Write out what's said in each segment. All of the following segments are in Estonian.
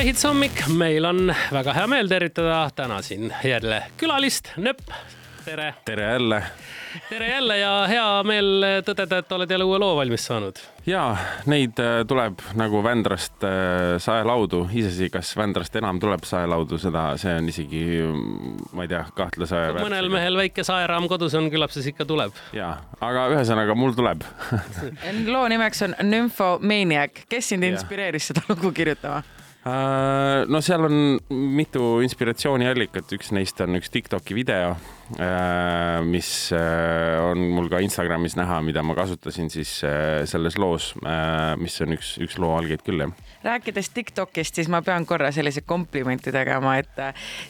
Maihits hommik, meil on väga hea meel tervitada täna siin jälle külalist, Nööp. tere. tere jälle. tere jälle ja hea meel tõdeda, et oled jälle uue loo valmis saanud. ja neid äh, tuleb nagu Vändrast äh, saelaudu, iseasi, kas Vändrast enam tuleb saelaudu, seda, see on isegi, ma ei tea, kahtlase. mõnel mehel väike saeraam kodus on, küllap siis ikka tuleb. ja, aga ühesõnaga mul tuleb loo nimeks on Nymphomaniac, kes sind inspireeris seda lugu kirjutama? Äh, no seal on mitu inspiratsiooniallikat, üks neist on üks Tiktoki video, mis äh, on mul ka Instagramis näha, mida ma kasutasin siis selles loos, mis on üks, üks loo algeid küll, jah. rääkides Tiktokist, siis ma pean korra sellise komplimenti tegema, et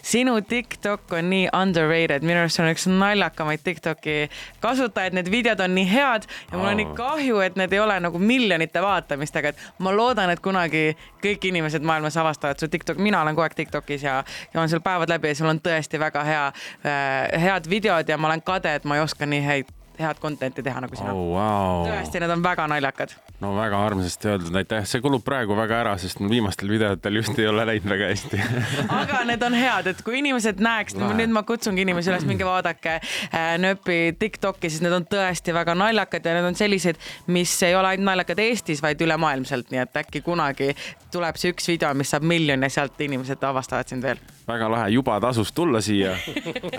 sinu Tiktok on nii underrated, minu arust see on üks naljakamaid Tiktoki kasutajaid, need videod on nii head ja mul on nii kahju, et need ei ole nagu miljonite vaatamistega, et ma loodan, et kunagi kõik inimesed maailmas avastavad su TikTok, mina olen kogu aeg TikTokis ja, ja olen seal päevad läbi ja sul on tõesti väga hea äh,, head videod ja ma olen kade, et ma ei oska nii häid head content'i teha nagu sina oh,. Wow. tõesti, need on väga naljakad. no väga armsasti öeldud, aitäh, see kulub praegu väga ära, sest mul viimastel videotel just ei ole läinud väga hästi aga need on head, et kui inimesed näeks, nüüd ma kutsungi inimesi üles, minge vaadake äh, Nööpi Tiktoki, siis need on tõesti väga naljakad ja need on sellised, mis ei ole ainult naljakad Eestis, vaid ülemaailmselt, nii et äkki kunagi tuleb see üks video, mis saab miljoni ja sealt inimesed avastavad sind veel. Väga lahe, juba tasus tulla siia.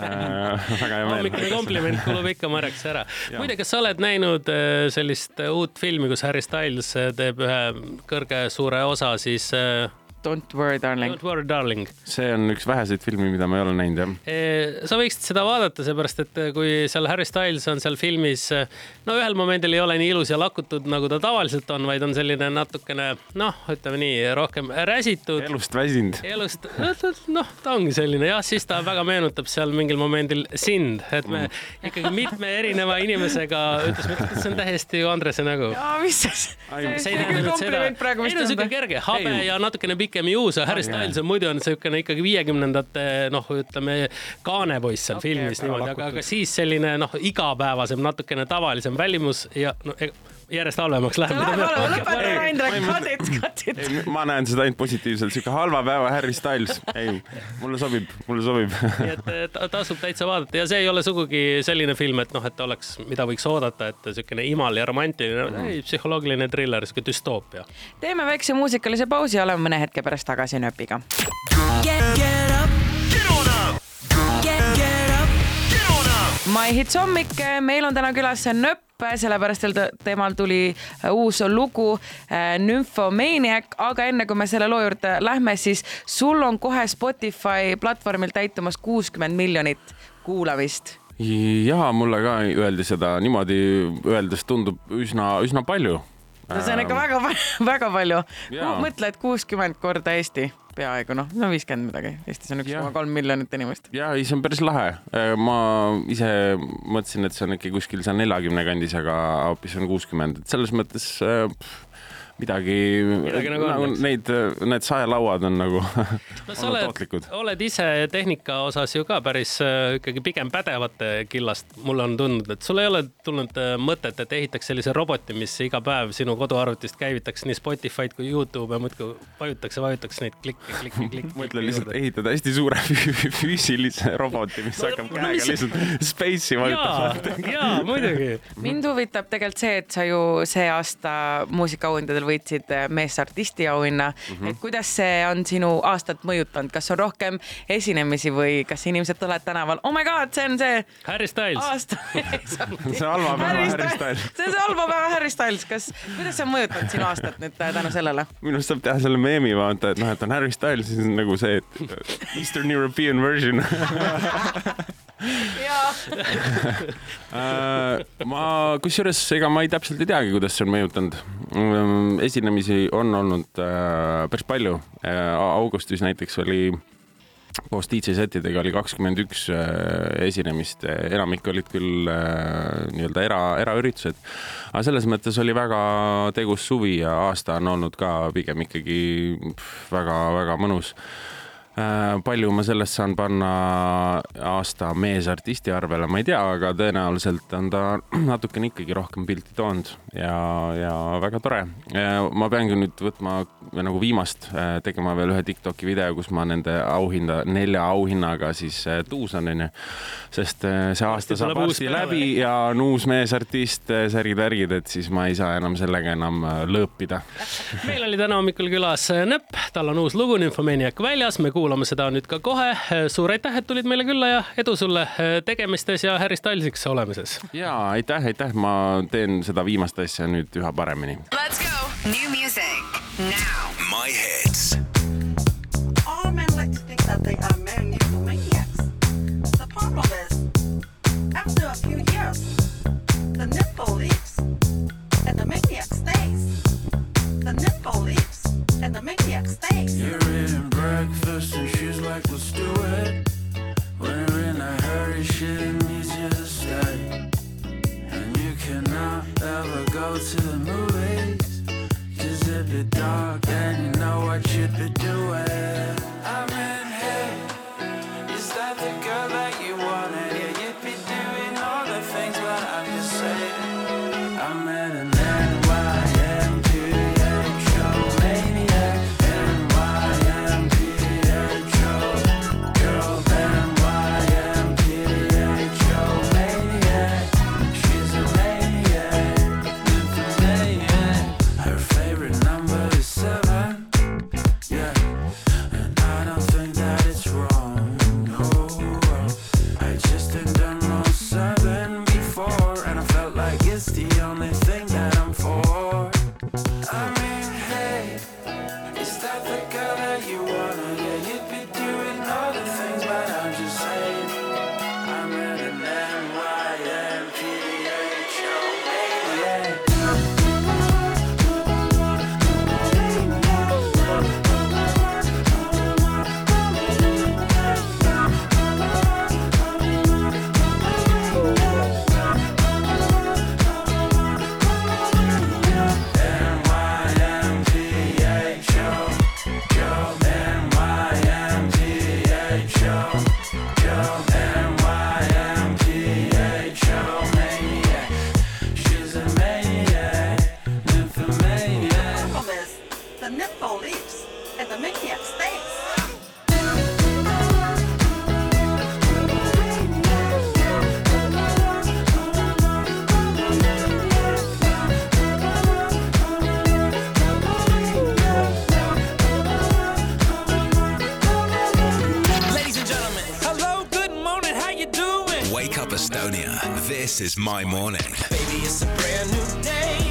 Äh, väga hea meel. hommikune kompliment kulub ikka marjaks ära. Muide, kas sa oled näinud äh, sellist äh, uut filmi, kus Harry Styles äh, teeb ühe kõrge suure osa siis Don't worry, darling. Don't worry, darling. see on üks väheseid filme, mida ma ei ole näinud, jah. Sa võiksid seda vaadata, seepärast et kui seal Harry Styles on seal filmis, no ühel momendil ei ole nii ilus ja lakutud, nagu ta tavaliselt on, vaid on selline natukene noh, ütleme nii, rohkem räsitud. elust väsinud. elust, noh, ta ongi selline jah, siis ta väga meenutab seal mingil momendil sind, et me mm. ikkagi mitme erineva inimesega ütlesime, et see on täiesti ju Andrese nägu. mis see, see ei tähenda nüüd seda. ei no siuke kerge habe ja natukene pikk pikem juus, Harry Styles on muidu on niisugune ikkagi viiekümnendate noh, ütleme kaanepoiss seal okay, filmis niimoodi, aga, aga siis selline noh, igapäevasem, natukene tavalisem välimus ja no, järjest halvemaks läheb. ma näen seda ainult positiivselt, sihuke halva päeva Harry Styles, ei, mulle sobib, mulle sobib. nii et tasub täitsa vaadata ja see ei ole sugugi selline film, et noh, et oleks, mida võiks oodata, et siukene imal ja romantiline mm., ei, psühholoogiline triller, sihuke düstoopia. teeme väikse muusikalise pausi ja oleme mõne hetke pärast tagasi nööpiga. My Hits hommik, meil on täna külas Nööp sellepärast et temal tuli äh, uus lugu äh, Nymphomaniac, aga enne kui me selle loo juurde lähme, siis sul on kohe Spotify platvormil täitumas kuuskümmend miljonit kuulamist. Ja mulle ka öeldi seda. Niimoodi öeldes tundub üsna, üsna palju. no see on ikka väga-väga palju. mõtle, et kuuskümmend korda Eesti peaaegu noh, no viiskümmend midagi, Eestis on üks koma kolm miljonit inimest. ja ei, see on päris lahe. Äh, ma ise mõtlesin, et see on ikka kuskil seal neljakümne kandis, aga hoopis on kuuskümmend, et selles mõttes äh, pff, midagi, midagi nagu, nagu neid, need saelauad on nagu no, sa oled, oled ise tehnika osas ju ka päris äh, ikkagi pigem pädevate killast. mulle on tundnud, et sul ei ole tulnud äh, mõtet, et ehitaks sellise roboti, mis iga päev sinu koduarvutist käivitaks nii Spotify'd kui Youtube'i ja muudkui vajutaks ja vajutaks neid klikke, klikke, klikke. mõtlen lihtsalt ehitada hästi suure füüsilise roboti, mis hakkab käega mis... lihtsalt space'i vajutab. jaa, muidugi. mind huvitab tegelikult see, et sa ju see aasta muusikaauhindadel võitsid äh, meesartisti auhinna mm. -hmm. et kuidas see on sinu aastat mõjutanud, kas on rohkem esinemisi või kas inimesed tulevad tänaval, oh my god, see on see. Harry Styles. aasta see halva päeva Harry Styles. see on see halva päeva Harry Styles, kas, kuidas see on mõjutanud sinu aastat nüüd äh, tänu sellele? minu arust saab teha selle meemi vaata, et noh, et on Harry Styles, siis on nagu see äh, Eastern European version ma, kusjuures ega ma ei täpselt ei teagi, kuidas see on mõjutanud. Mm, esinemisi on olnud äh, päris palju. Äh, augustis näiteks oli koos DJ setidega oli kakskümmend üks äh, esinemist, enamik olid küll nii-öelda era, eraüritused. aga selles mõttes oli väga tegus suvi ja aasta on olnud ka pigem ikkagi väga-väga mõnus palju ma sellest saan panna aasta meesartisti arvele, ma ei tea, aga tõenäoliselt on ta natukene ikkagi rohkem pilti toonud ja, ja väga tore. ma peangi nüüd võtma nagu viimast, äh, tegema veel ühe Tiktoki video, kus ma nende auhinda, nelja auhinnaga siis äh, tuusan, onju. sest see aasta saab varsti läbi ja on uus meesartist, särgid-värgid, et siis ma ei saa enam sellega enam lõõpida meil oli täna hommikul külas Näpp, tal on uus lugu Nymphomaniac väljas, me kuulame kuulame seda nüüd ka kohe. suur aitäh, et tulid meile külla ja edu sulle tegemistes ja Harry Stylesiks olemises. ja aitäh, aitäh, ma teen seda viimast asja nüüd üha paremini. Let's go, new music now. another girl. Estonia. This is my morning. Baby, it's a brand new day.